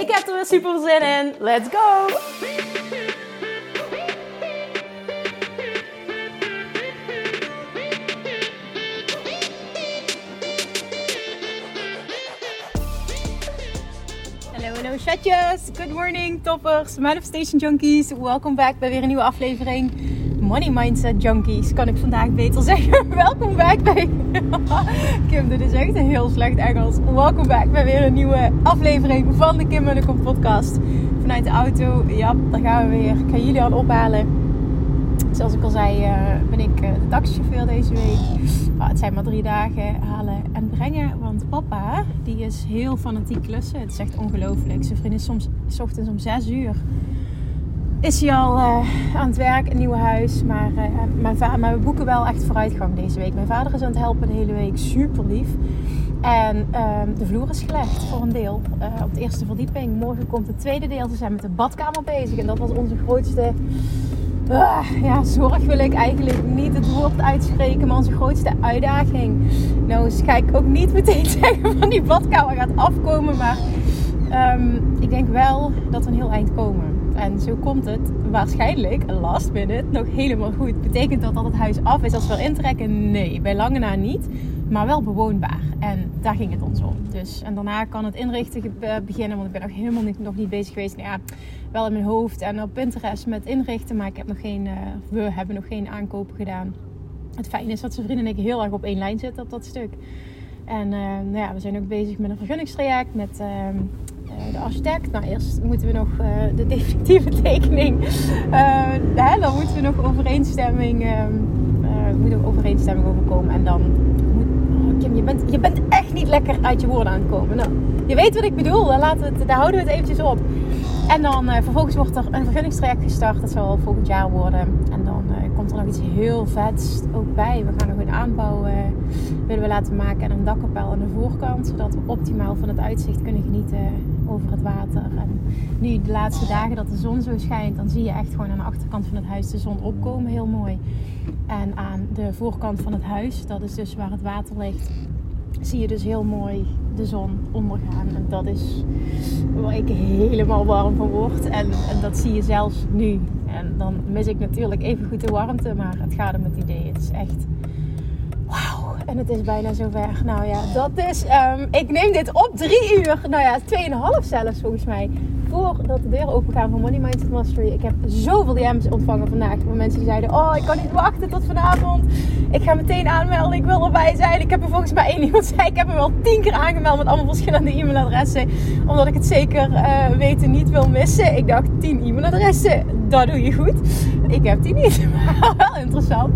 Ik heb er weer super zin in. Let's go! Hallo, chatjes. Good morning toppers, manifestation junkies. Welkom back bij weer een nieuwe aflevering. Money Mindset Junkies, kan ik vandaag beter zeggen. Welkom back bij... Kim, dit is echt een heel slecht Engels. Welkom back bij weer een nieuwe aflevering van de Kim Munnekom podcast. Vanuit de auto, ja, daar gaan we weer. Ik ga jullie al ophalen. Zoals ik al zei, uh, ben ik uh, de taxichauffeur deze week. Oh, het zijn maar drie dagen halen en brengen. Want papa, die is heel fanatiek klussen. Het is echt ongelooflijk. Zijn vriend is soms s ochtends om zes uur is hij al uh, aan het werk, een nieuw huis. Maar, uh, mijn maar we boeken wel echt vooruitgang deze week. Mijn vader is aan het helpen de hele week, super lief. En uh, de vloer is gelegd voor een deel uh, op de eerste verdieping. Morgen komt het tweede deel. Ze zijn met de badkamer bezig. En dat was onze grootste uh, ja, zorg, wil ik eigenlijk niet het woord uitspreken. Maar onze grootste uitdaging. Nou, dus ga ik ook niet meteen zeggen van die badkamer gaat afkomen. Maar um, ik denk wel dat we een heel eind komen. En zo komt het waarschijnlijk, last minute, nog helemaal goed. Betekent dat dat het huis af is als we intrekken? Nee, bij lange na niet. Maar wel bewoonbaar. En daar ging het ons om. Dus, en daarna kan het inrichten beginnen. Want ik ben nog helemaal niet, nog niet bezig geweest. Nou ja, wel in mijn hoofd en op Pinterest met inrichten. Maar ik heb nog geen, uh, we hebben nog geen aankopen gedaan. Het fijne is dat zijn vrienden en ik heel erg op één lijn zitten op dat stuk. En uh, nou ja, we zijn ook bezig met een vergunningstraject. Met... Uh, de architect. Nou, eerst moeten we nog uh, de definitieve tekening. Uh, hè, dan moeten we nog overeenstemming. Uh, moet er overeenstemming overkomen. En dan moet. Oh, Kim, je bent, je bent echt niet lekker uit je woorden aan het komen. Nou, je weet wat ik bedoel. Laten we daar houden we het eventjes op. En dan vervolgens wordt er een vergunningstraject gestart. Dat zal volgend jaar worden. En dan komt er nog iets heel vets ook bij. We gaan nog een aanbouw willen we laten maken en een dakkapel aan de voorkant. Zodat we optimaal van het uitzicht kunnen genieten over het water. En nu de laatste dagen dat de zon zo schijnt, dan zie je echt gewoon aan de achterkant van het huis de zon opkomen. Heel mooi. En aan de voorkant van het huis, dat is dus waar het water ligt, zie je dus heel mooi de zon ondergaan. En dat is waar ik helemaal warm van word. En, en dat zie je zelfs nu. En dan mis ik natuurlijk even goed de warmte, maar het gaat om het idee. Het is echt. En het is bijna zover. Nou ja, dat is. Um, ik neem dit op drie uur. Nou ja, tweeënhalf zelfs volgens mij. Voordat de deuren open gaan van Money Mindset Mastery. Ik heb zoveel DM's ontvangen vandaag. Van mensen die zeiden: Oh, ik kan niet wachten tot vanavond. Ik ga meteen aanmelden. Ik wil erbij zijn. Ik heb er volgens mij één iemand zei: Ik heb me wel tien keer aangemeld met allemaal verschillende e-mailadressen. Omdat ik het zeker uh, weten niet wil missen. Ik dacht: 10 e-mailadressen. Dat doe je goed. Ik heb die niet. Wel interessant.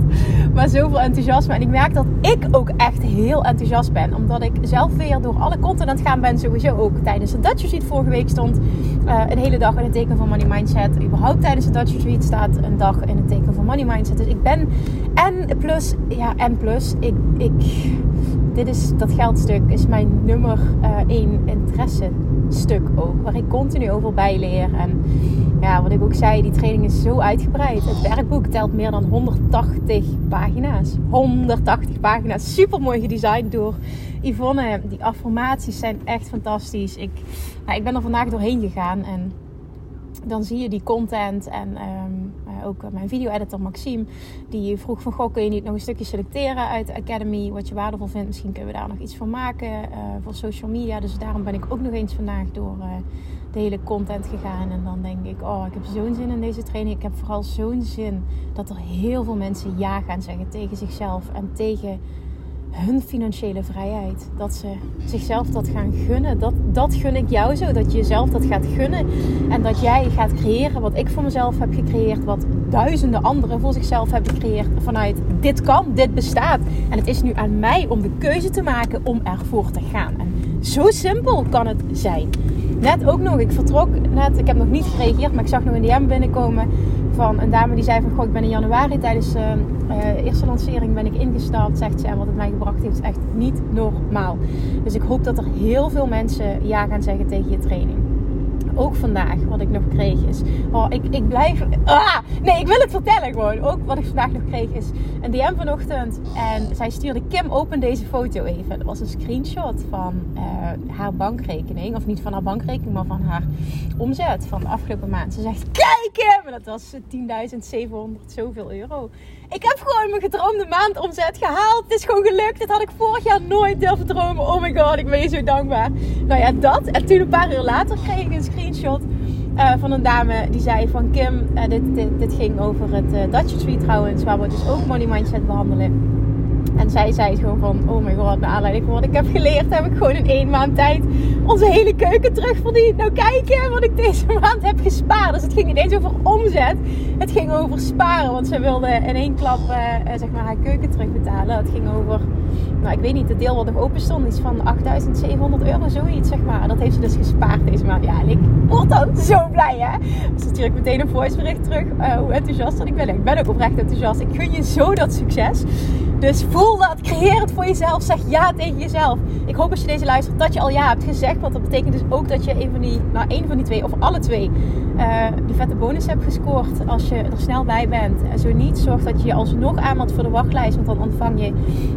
Maar zoveel enthousiasme. En ik merk dat ik ook echt heel enthousiast ben. Omdat ik zelf weer door alle content aan het gaan ben. Sowieso ook tijdens de Dutch Retreat vorige week stond uh, een hele dag in het teken van Money Mindset. Überhaupt tijdens de Dutch Retreat staat een dag in het teken van Money Mindset. Dus ik ben en plus, ja en plus. Ik, ik, dit is, dat geldstuk is mijn nummer uh, één interesse stuk ook. Waar ik continu over bijleer. En ja, wat ik ook zei, die training is zo uitgebreid. Het werkboek telt meer dan 180 pagina's. 180 pagina's. Super mooi gedesigned door Yvonne. Die affirmaties zijn echt fantastisch. Ik, nou, ik ben er vandaag doorheen gegaan en dan zie je die content en um, ook mijn video-editor Maxime, die vroeg van, goh, kun je niet nog een stukje selecteren uit de Academy, wat je waardevol vindt. Misschien kunnen we daar nog iets van maken uh, voor social media. Dus daarom ben ik ook nog eens vandaag door uh, de hele content gegaan. En dan denk ik, oh, ik heb zo'n zin in deze training. Ik heb vooral zo'n zin dat er heel veel mensen ja gaan zeggen tegen zichzelf en tegen hun financiële vrijheid. Dat ze zichzelf dat gaan gunnen. Dat, dat gun ik jou zo. Dat je jezelf dat gaat gunnen. En dat jij gaat creëren wat ik voor mezelf heb gecreëerd. Wat duizenden anderen voor zichzelf hebben gecreëerd. Vanuit dit kan, dit bestaat. En het is nu aan mij om de keuze te maken om ervoor te gaan. En zo simpel kan het zijn. net ook nog, ik vertrok net, ik heb nog niet gereageerd, maar ik zag nog een DM binnenkomen van een dame die zei van, goh, ik ben in januari tijdens de uh, uh, eerste lancering ben ik ingestapt, zegt ze, en wat het mij gebracht heeft is echt niet normaal. Dus ik hoop dat er heel veel mensen ja gaan zeggen tegen je training ook vandaag, wat ik nog kreeg, is. Oh, ik, ik blijf. Ah, nee, ik wil het vertellen gewoon. Ook wat ik vandaag nog kreeg, is een DM vanochtend. En zij stuurde Kim, open deze foto even. Dat was een screenshot van uh, haar bankrekening. Of niet van haar bankrekening, maar van haar omzet van de afgelopen maand. Ze zegt: Kijk, Kim! En dat was 10.700 zoveel euro. Ik heb gewoon mijn gedroomde maandomzet gehaald. Het is gewoon gelukt. Dit had ik vorig jaar nooit durven dromen. Oh my god, ik ben je zo dankbaar. Nou ja, dat. En toen een paar uur later kreeg ik een screenshot uh, van een dame die zei van Kim, uh, dit, dit, ging over het uh, Dutch trouwens, waar we dus ook money mindset behandelen. En zij zei gewoon van, oh my god, naar aanleiding van wat ik heb geleerd, heb ik gewoon in één maand tijd onze hele keuken terugverdiend. Nou kijk wat ik deze maand heb gespaard. Dus het ging niet eens over omzet, het ging over sparen. Want zij wilde in één klap uh, zeg maar haar keuken terugbetalen. Het ging over, nou ik weet niet, het deel wat nog open stond, iets van 8700 euro, zoiets zeg maar. Dat heeft ze dus gespaard deze maand. Ja, en ik word dan zo blij hè. Dus stuur ik meteen een voicebericht terug, uh, hoe enthousiast dat ik ben. Ik ben ook oprecht enthousiast. Ik gun je zo dat succes. Dus voel dat, creëer het voor jezelf. Zeg ja tegen jezelf. Ik hoop als je deze luistert dat je al ja hebt gezegd. Want dat betekent dus ook dat je een van die, nou één van die twee of alle twee, uh, die vette bonus hebt gescoord. Als je er snel bij bent. En zo niet, zorg dat je je alsnog aanmeldt voor de wachtlijst. Want dan ontvang je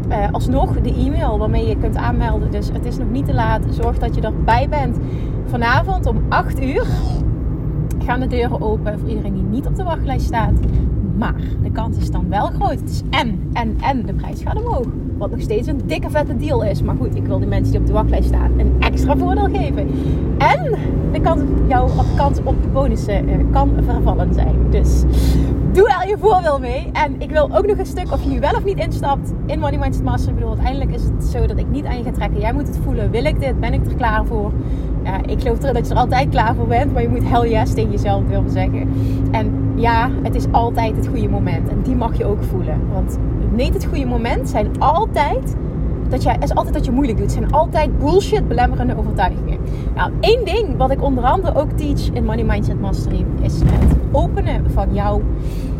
uh, alsnog de e-mail waarmee je kunt aanmelden. Dus het is nog niet te laat. Zorg dat je erbij bent. Vanavond om 8 uur gaan de deuren open voor iedereen die niet op de wachtlijst staat. Maar de kans is dan wel groot. Het is en, en, en de prijs gaat omhoog. Wat nog steeds een dikke vette deal is. Maar goed, ik wil de mensen die op de wachtlijst staan een extra voordeel geven. En de kans, jouw kans op de bonussen uh, kan vervallen zijn. Dus doe er je voordeel mee. En ik wil ook nog een stuk of je wel of niet instapt in Money Mindset Master. Ik bedoel, uiteindelijk is het zo dat ik niet aan je ga trekken. Jij moet het voelen. Wil ik dit? Ben ik er klaar voor? Ja, ik geloof erin dat je er altijd klaar voor bent. Maar je moet hell yes tegen jezelf durven zeggen. En ja, het is altijd het goede moment. En die mag je ook voelen. Want niet het goede moment zijn altijd dat jij, is altijd dat je moeilijk doet. Het zijn altijd bullshit belemmerende overtuigingen. Nou, één ding wat ik onder andere ook teach in Money Mindset Mastery is het openen van jouw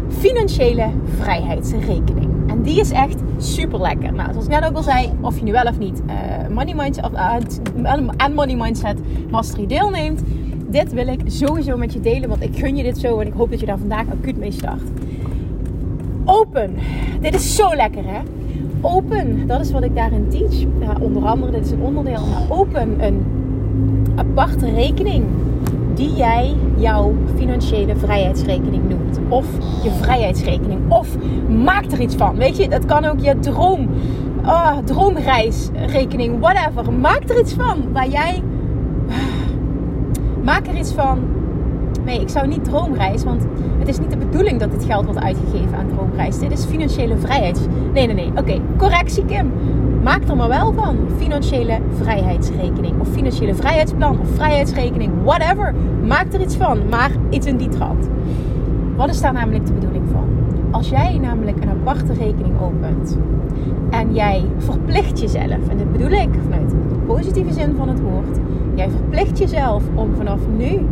financiële vrijheidsrekening. En die is echt super lekker. Nou, zoals ik net ook al zei, of je nu wel of niet uh, Money Mindset of, aan Money Mindset Mastery deelneemt, dit wil ik sowieso met je delen, want ik gun je dit zo en ik hoop dat je daar vandaag acuut mee start. Open. Dit is zo lekker hè. Open, dat is wat ik daarin teach. Onder andere, dit is een onderdeel. Maar open een aparte rekening die jij jouw financiële vrijheidsrekening noemt. Of je vrijheidsrekening. Of maak er iets van. Weet je, dat kan ook je droom, oh, droomreisrekening, whatever. Maak er iets van waar jij Maak er iets van. Nee, ik zou niet droomreis, want het is niet de bedoeling dat dit geld wordt uitgegeven aan droomreis. Dit is financiële vrijheid. Nee, nee, nee. Oké, correctie Kim. Maak er maar wel van. Financiële vrijheidsrekening. Of financiële vrijheidsplan. Of vrijheidsrekening. Whatever. Maak er iets van. Maar iets in die trant. Wat is daar namelijk de bedoeling van? Als jij namelijk een aparte rekening opent. En jij verplicht jezelf. En dat bedoel ik vanuit de positieve zin van het woord Jij verplicht jezelf om vanaf nu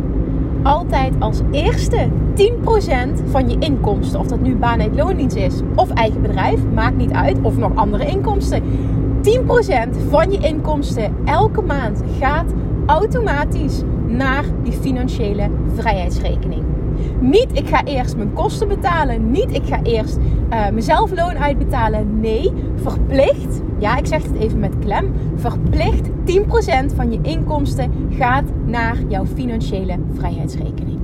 altijd als eerste 10% van je inkomsten, of dat nu baan uit loondienst is of eigen bedrijf, maakt niet uit, of nog andere inkomsten. 10% van je inkomsten elke maand gaat automatisch naar die financiële vrijheidsrekening. Niet ik ga eerst mijn kosten betalen. Niet ik ga eerst uh, mezelf loon uitbetalen. Nee, verplicht. Ja, ik zeg het even met klem. Verplicht 10% van je inkomsten gaat naar jouw financiële vrijheidsrekening.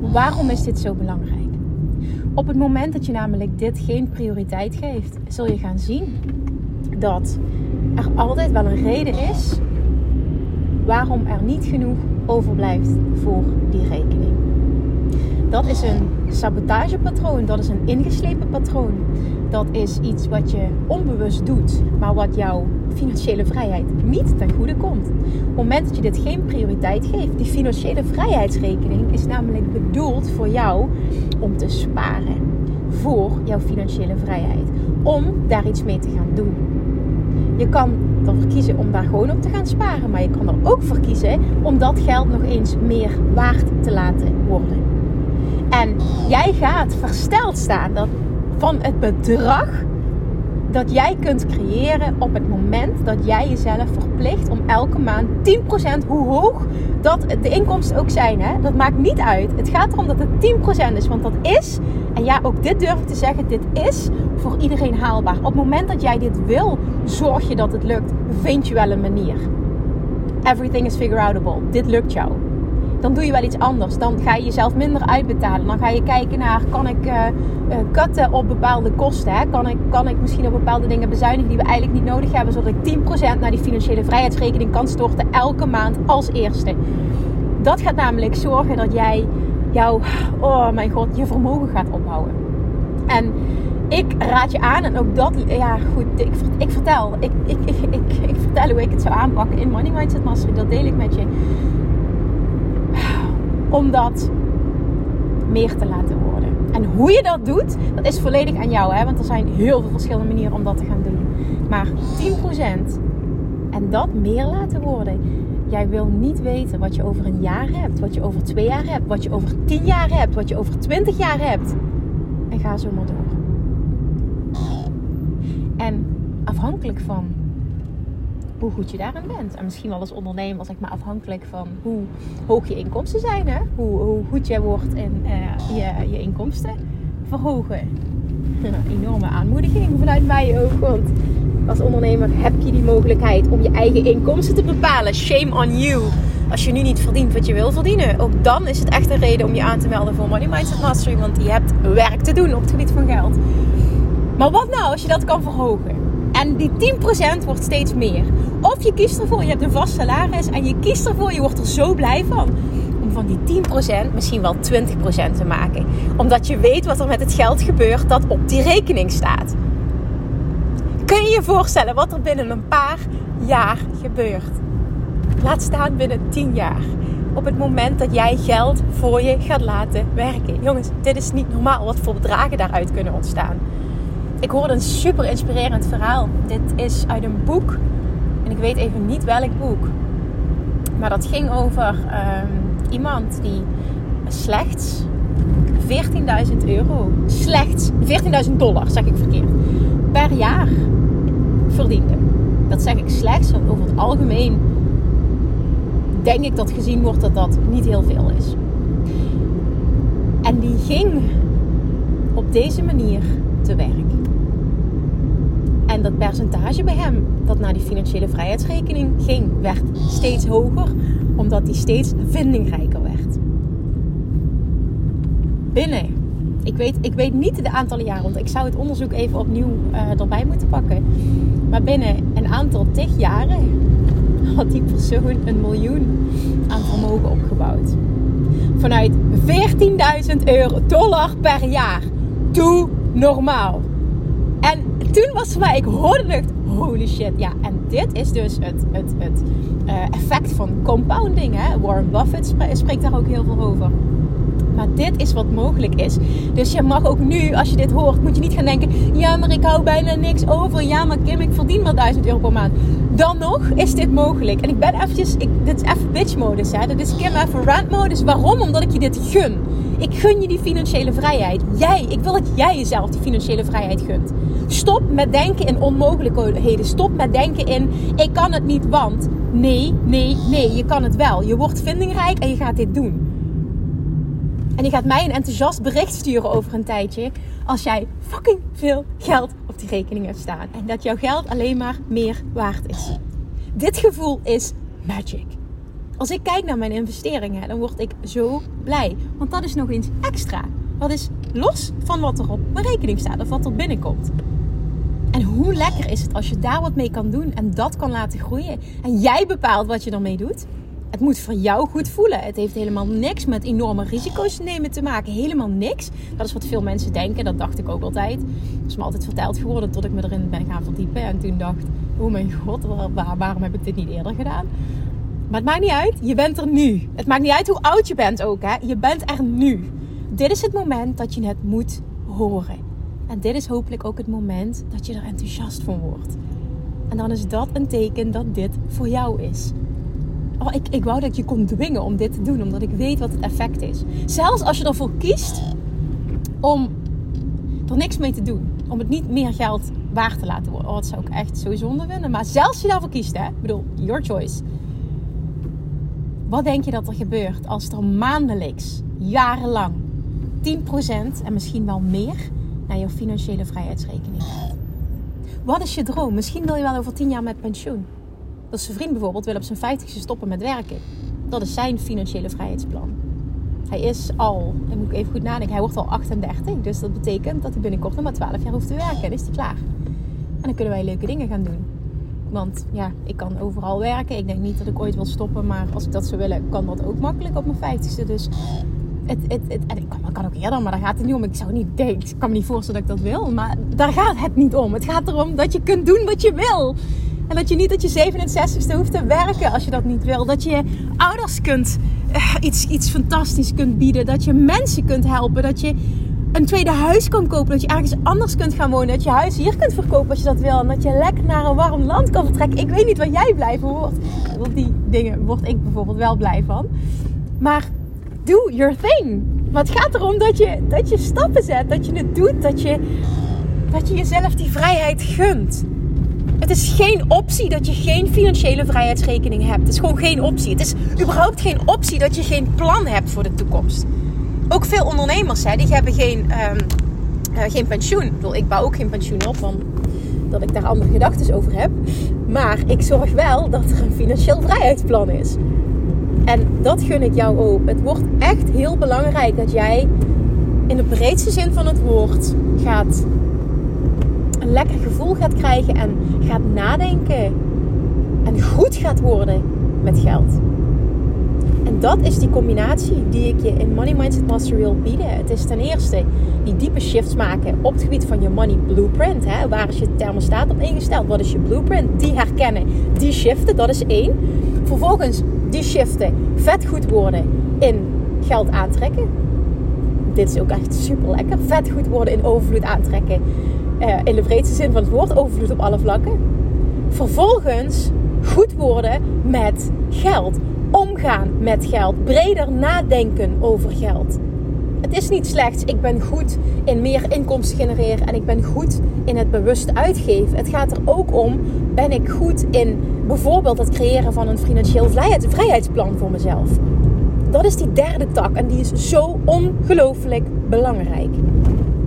Waarom is dit zo belangrijk? Op het moment dat je namelijk dit geen prioriteit geeft, zul je gaan zien dat er altijd wel een reden is waarom er niet genoeg overblijft voor die rekening. Dat is een sabotagepatroon, dat is een ingeslepen patroon. Dat is iets wat je onbewust doet, maar wat jouw financiële vrijheid niet ten goede komt. Op het moment dat je dit geen prioriteit geeft, die financiële vrijheidsrekening is namelijk bedoeld voor jou om te sparen voor jouw financiële vrijheid. Om daar iets mee te gaan doen. Je kan ervoor kiezen om daar gewoon op te gaan sparen. Maar je kan er ook voor kiezen om dat geld nog eens meer waard te laten worden. En jij gaat versteld staan dat van het bedrag dat jij kunt creëren op het moment dat jij jezelf verplicht om elke maand 10%, hoe hoog dat de inkomsten ook zijn, hè? dat maakt niet uit. Het gaat erom dat het 10% is, want dat is, en ja, ook dit durf ik te zeggen, dit is voor iedereen haalbaar. Op het moment dat jij dit wil, zorg je dat het lukt, vind je wel een manier. Everything is figure outable. Dit lukt jou dan doe je wel iets anders. Dan ga je jezelf minder uitbetalen. Dan ga je kijken naar, kan ik uh, op bepaalde kosten? Hè? Kan, ik, kan ik misschien op bepaalde dingen bezuinigen die we eigenlijk niet nodig hebben, zodat ik 10% naar die financiële vrijheidsrekening kan storten elke maand als eerste. Dat gaat namelijk zorgen dat jij jouw, oh mijn god, je vermogen gaat opbouwen. En ik raad je aan, en ook dat, ja goed, ik, ik vertel, ik, ik, ik, ik, ik vertel hoe ik het zou aanpakken in Money Mindset Mastery, dat deel ik met je om dat meer te laten worden. En hoe je dat doet, dat is volledig aan jou. Hè? Want er zijn heel veel verschillende manieren om dat te gaan doen. Maar 10% en dat meer laten worden. Jij wil niet weten wat je over een jaar hebt, wat je over twee jaar hebt, wat je over tien jaar hebt, wat je over twintig jaar hebt. En ga zo maar door. En afhankelijk van hoe goed je daarin bent. En misschien wel als ondernemer, zeg maar, afhankelijk van hoe hoog je inkomsten zijn. Hè? Hoe, hoe goed jij wordt in uh, je, je inkomsten verhogen. Een enorme aanmoediging vanuit mij ook. Want als ondernemer heb je die mogelijkheid om je eigen inkomsten te bepalen. Shame on you. Als je nu niet verdient wat je wil verdienen. Ook dan is het echt een reden om je aan te melden voor Money Mindset Mastery. Want je hebt werk te doen op het gebied van geld. Maar wat nou als je dat kan verhogen? En die 10% wordt steeds meer. Of je kiest ervoor, je hebt een vast salaris en je kiest ervoor, je wordt er zo blij van. Om van die 10% misschien wel 20% te maken. Omdat je weet wat er met het geld gebeurt dat op die rekening staat. Kun je je voorstellen wat er binnen een paar jaar gebeurt? Laat staan binnen 10 jaar. Op het moment dat jij geld voor je gaat laten werken. Jongens, dit is niet normaal wat voor bedragen daaruit kunnen ontstaan. Ik hoorde een super inspirerend verhaal. Dit is uit een boek. En ik weet even niet welk boek. Maar dat ging over ehm, iemand die slechts 14.000 euro, slechts 14.000 dollar, zeg ik verkeerd, per jaar verdiende. Dat zeg ik slechts, want over het algemeen denk ik dat gezien wordt dat dat niet heel veel is. En die ging op deze manier te werk. En dat percentage bij hem dat naar die financiële vrijheidsrekening ging, werd steeds hoger, omdat hij steeds vindingrijker werd. Binnen, ik weet, ik weet niet de aantallen jaren, want ik zou het onderzoek even opnieuw uh, erbij moeten pakken. Maar binnen een aantal tig jaren had die persoon een miljoen aan vermogen opgebouwd. Vanuit 14.000 euro dollar per jaar. Doe normaal. En toen was voor mij, ik hoorde het, holy shit. Ja, en dit is dus het, het, het uh, effect van compounding. Hè? Warren Buffett spreekt daar ook heel veel over. Maar dit is wat mogelijk is. Dus je mag ook nu, als je dit hoort, moet je niet gaan denken: ja, maar ik hou bijna niks over. Ja, maar Kim, ik verdien maar 1000 euro per maand. Dan nog is dit mogelijk. En ik ben eventjes, ik, dit is even bitch modus. Hè? Dit is Kim even rant modus. Waarom? Omdat ik je dit gun. Ik gun je die financiële vrijheid. Jij, ik wil dat jij jezelf die financiële vrijheid gunt. Stop met denken in onmogelijkheden. Stop met denken in ik kan het niet, want. Nee, nee, nee, je kan het wel. Je wordt vindingrijk en je gaat dit doen. En je gaat mij een enthousiast bericht sturen over een tijdje. Als jij fucking veel geld op die rekening hebt staan. En dat jouw geld alleen maar meer waard is. Dit gevoel is magic. Als ik kijk naar mijn investeringen, dan word ik zo blij. Want dat is nog eens extra. Dat is los van wat er op mijn rekening staat of wat er binnenkomt. En hoe lekker is het als je daar wat mee kan doen en dat kan laten groeien. En jij bepaalt wat je ermee doet. Het moet voor jou goed voelen. Het heeft helemaal niks met enorme risico's nemen te maken. Helemaal niks. Dat is wat veel mensen denken. Dat dacht ik ook altijd. Dat is me altijd verteld geworden tot ik me erin ben gaan verdiepen. En toen dacht, oh mijn god, waar, waarom heb ik dit niet eerder gedaan? Maar het maakt niet uit. Je bent er nu. Het maakt niet uit hoe oud je bent ook. Hè? Je bent er nu. Dit is het moment dat je het moet horen. En dit is hopelijk ook het moment dat je er enthousiast van wordt. En dan is dat een teken dat dit voor jou is. Oh, ik, ik wou dat je kon dwingen om dit te doen, omdat ik weet wat het effect is. Zelfs als je ervoor kiest om er niks mee te doen. Om het niet meer geld waard te laten worden. Oh, dat zou ik echt zo zonde vinden. Maar zelfs als je daarvoor kiest, hè. Ik bedoel, your choice. Wat denk je dat er gebeurt als er maandelijks, jarenlang, 10% en misschien wel meer naar je financiële vrijheidsrekening? Wat is je droom? Misschien wil je wel over 10 jaar met pensioen. Dat zijn vriend bijvoorbeeld wil op zijn 50ste stoppen met werken. Dat is zijn financiële vrijheidsplan. Hij is al, en moet ik even goed nadenken, hij wordt al 38. Dus dat betekent dat hij binnenkort nog maar 12 jaar hoeft te werken. En is hij klaar. En dan kunnen wij leuke dingen gaan doen. Want ja, ik kan overal werken. Ik denk niet dat ik ooit wil stoppen. Maar als ik dat zou willen, kan dat ook makkelijk op mijn 50ste. Dus het, het, het, en ik kan, ook eerder, maar daar gaat het niet om. Ik zou niet ik kan me niet voorstellen dat ik dat wil. Maar daar gaat het niet om. Het gaat erom dat je kunt doen wat je wil. En dat je niet dat je 67ste hoeft te werken als je dat niet wil. Dat je ouders kunt uh, iets, iets fantastisch kunt bieden. Dat je mensen kunt helpen. Dat je een tweede huis kan kopen. Dat je ergens anders kunt gaan wonen. Dat je huis hier kunt verkopen als je dat wil. En dat je lekker naar een warm land kan vertrekken. Ik weet niet waar jij blij van wordt. Want die dingen word ik bijvoorbeeld wel blij van. Maar do your thing. Maar het gaat erom dat je, dat je stappen zet. Dat je het doet. Dat je, dat je jezelf die vrijheid gunt. Het is geen optie dat je geen financiële vrijheidsrekening hebt. Het is gewoon geen optie. Het is überhaupt geen optie dat je geen plan hebt voor de toekomst. Ook veel ondernemers, hè, die hebben geen, um, uh, geen pensioen. Ik, bedoel, bouw ook geen pensioen op, want dat ik daar andere gedachten over heb. Maar ik zorg wel dat er een financieel vrijheidsplan is. En dat gun ik jou ook. Het wordt echt heel belangrijk dat jij in de breedste zin van het woord gaat een lekker gevoel gaat krijgen en gaat nadenken en goed gaat worden met geld. En dat is die combinatie die ik je in Money Mindset Mastery wil bieden. Het is ten eerste die diepe shifts maken op het gebied van je money blueprint. Hè? Waar is je thermostaat op ingesteld? Wat is je blueprint? Die herkennen, die shiften, dat is één. Vervolgens die shiften, vet goed worden in geld aantrekken. Dit is ook echt super lekker. Vet goed worden in overvloed aantrekken uh, in de breedste zin van het woord overvloed op alle vlakken. Vervolgens goed worden met geld. Omgaan met geld. Breder nadenken over geld. Het is niet slechts, ik ben goed in meer inkomsten genereren en ik ben goed in het bewust uitgeven. Het gaat er ook om, ben ik goed in bijvoorbeeld het creëren van een financieel vrijheidsplan voor mezelf. Dat is die derde tak en die is zo ongelooflijk belangrijk.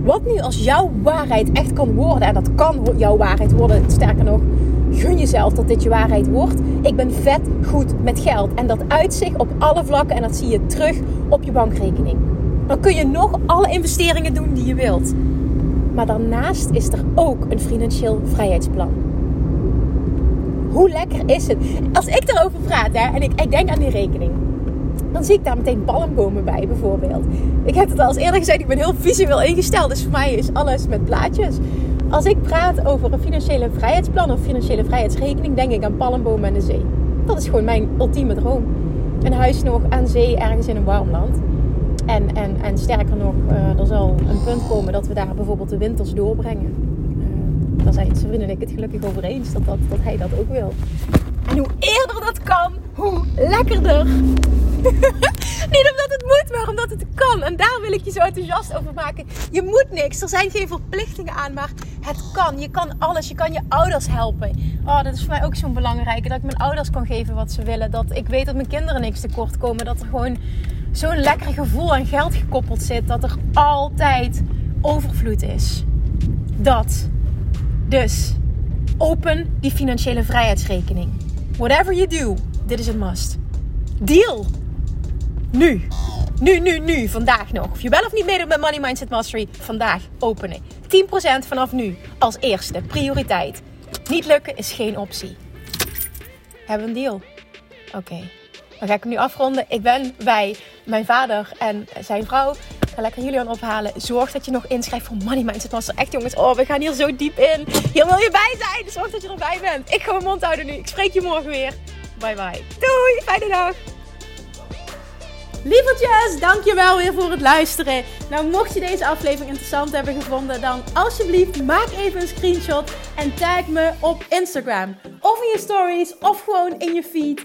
Wat nu als jouw waarheid echt kan worden? En dat kan jouw waarheid worden. Sterker nog, gun jezelf dat dit je waarheid wordt. Ik ben vet goed met geld. En dat uit zich op alle vlakken. En dat zie je terug op je bankrekening. Dan kun je nog alle investeringen doen die je wilt. Maar daarnaast is er ook een financieel vrijheidsplan. Hoe lekker is het? Als ik erover praat hè, en ik, ik denk aan die rekening dan zie ik daar meteen palmbomen bij bijvoorbeeld. Ik heb het al eens eerder gezegd, ik ben heel visueel ingesteld. Dus voor mij is alles met plaatjes. Als ik praat over een financiële vrijheidsplan of financiële vrijheidsrekening, denk ik aan palmbomen en de zee. Dat is gewoon mijn ultieme droom. Een huis nog aan zee, ergens in een warm land. En, en, en sterker nog, uh, er zal een punt komen dat we daar bijvoorbeeld de winters doorbrengen. Uh, daar zijn zijn vrienden en ik het gelukkig over eens dat, dat, dat hij dat ook wil. En hoe eerder dat kan, hoe lekkerder. Niet omdat het moet, maar omdat het kan. En daar wil ik je zo enthousiast over maken. Je moet niks. Er zijn geen verplichtingen aan, maar het kan. Je kan alles. Je kan je ouders helpen. Oh, dat is voor mij ook zo'n belangrijke. Dat ik mijn ouders kan geven wat ze willen. Dat ik weet dat mijn kinderen niks tekort komen. Dat er gewoon zo'n lekker gevoel aan geld gekoppeld zit. Dat er altijd overvloed is. Dat. Dus, open die financiële vrijheidsrekening. Whatever you do, dit is een must. Deal! Nu. Nu, nu, nu. Vandaag nog. Of je wel of niet meedoet met Money Mindset Mastery. Vandaag openen. 10% vanaf nu. Als eerste. Prioriteit. Niet lukken is geen optie. Hebben een deal? Oké. Dan ga ik hem nu afronden. Ik ben bij mijn vader en zijn vrouw. Ga lekker Julian ophalen. Zorg dat je nog inschrijft voor Money Mindset Master. Echt jongens, oh, we gaan hier zo diep in. Hier wil je bij zijn. Zorg dat je erbij bent. Ik ga mijn mond houden nu. Ik spreek je morgen weer. Bye bye. Doei, fijne dag. Lievertjes, dankjewel weer voor het luisteren. Nou, mocht je deze aflevering interessant hebben gevonden, dan alsjeblieft maak even een screenshot en tag me op Instagram. Of in je stories, of gewoon in je feed.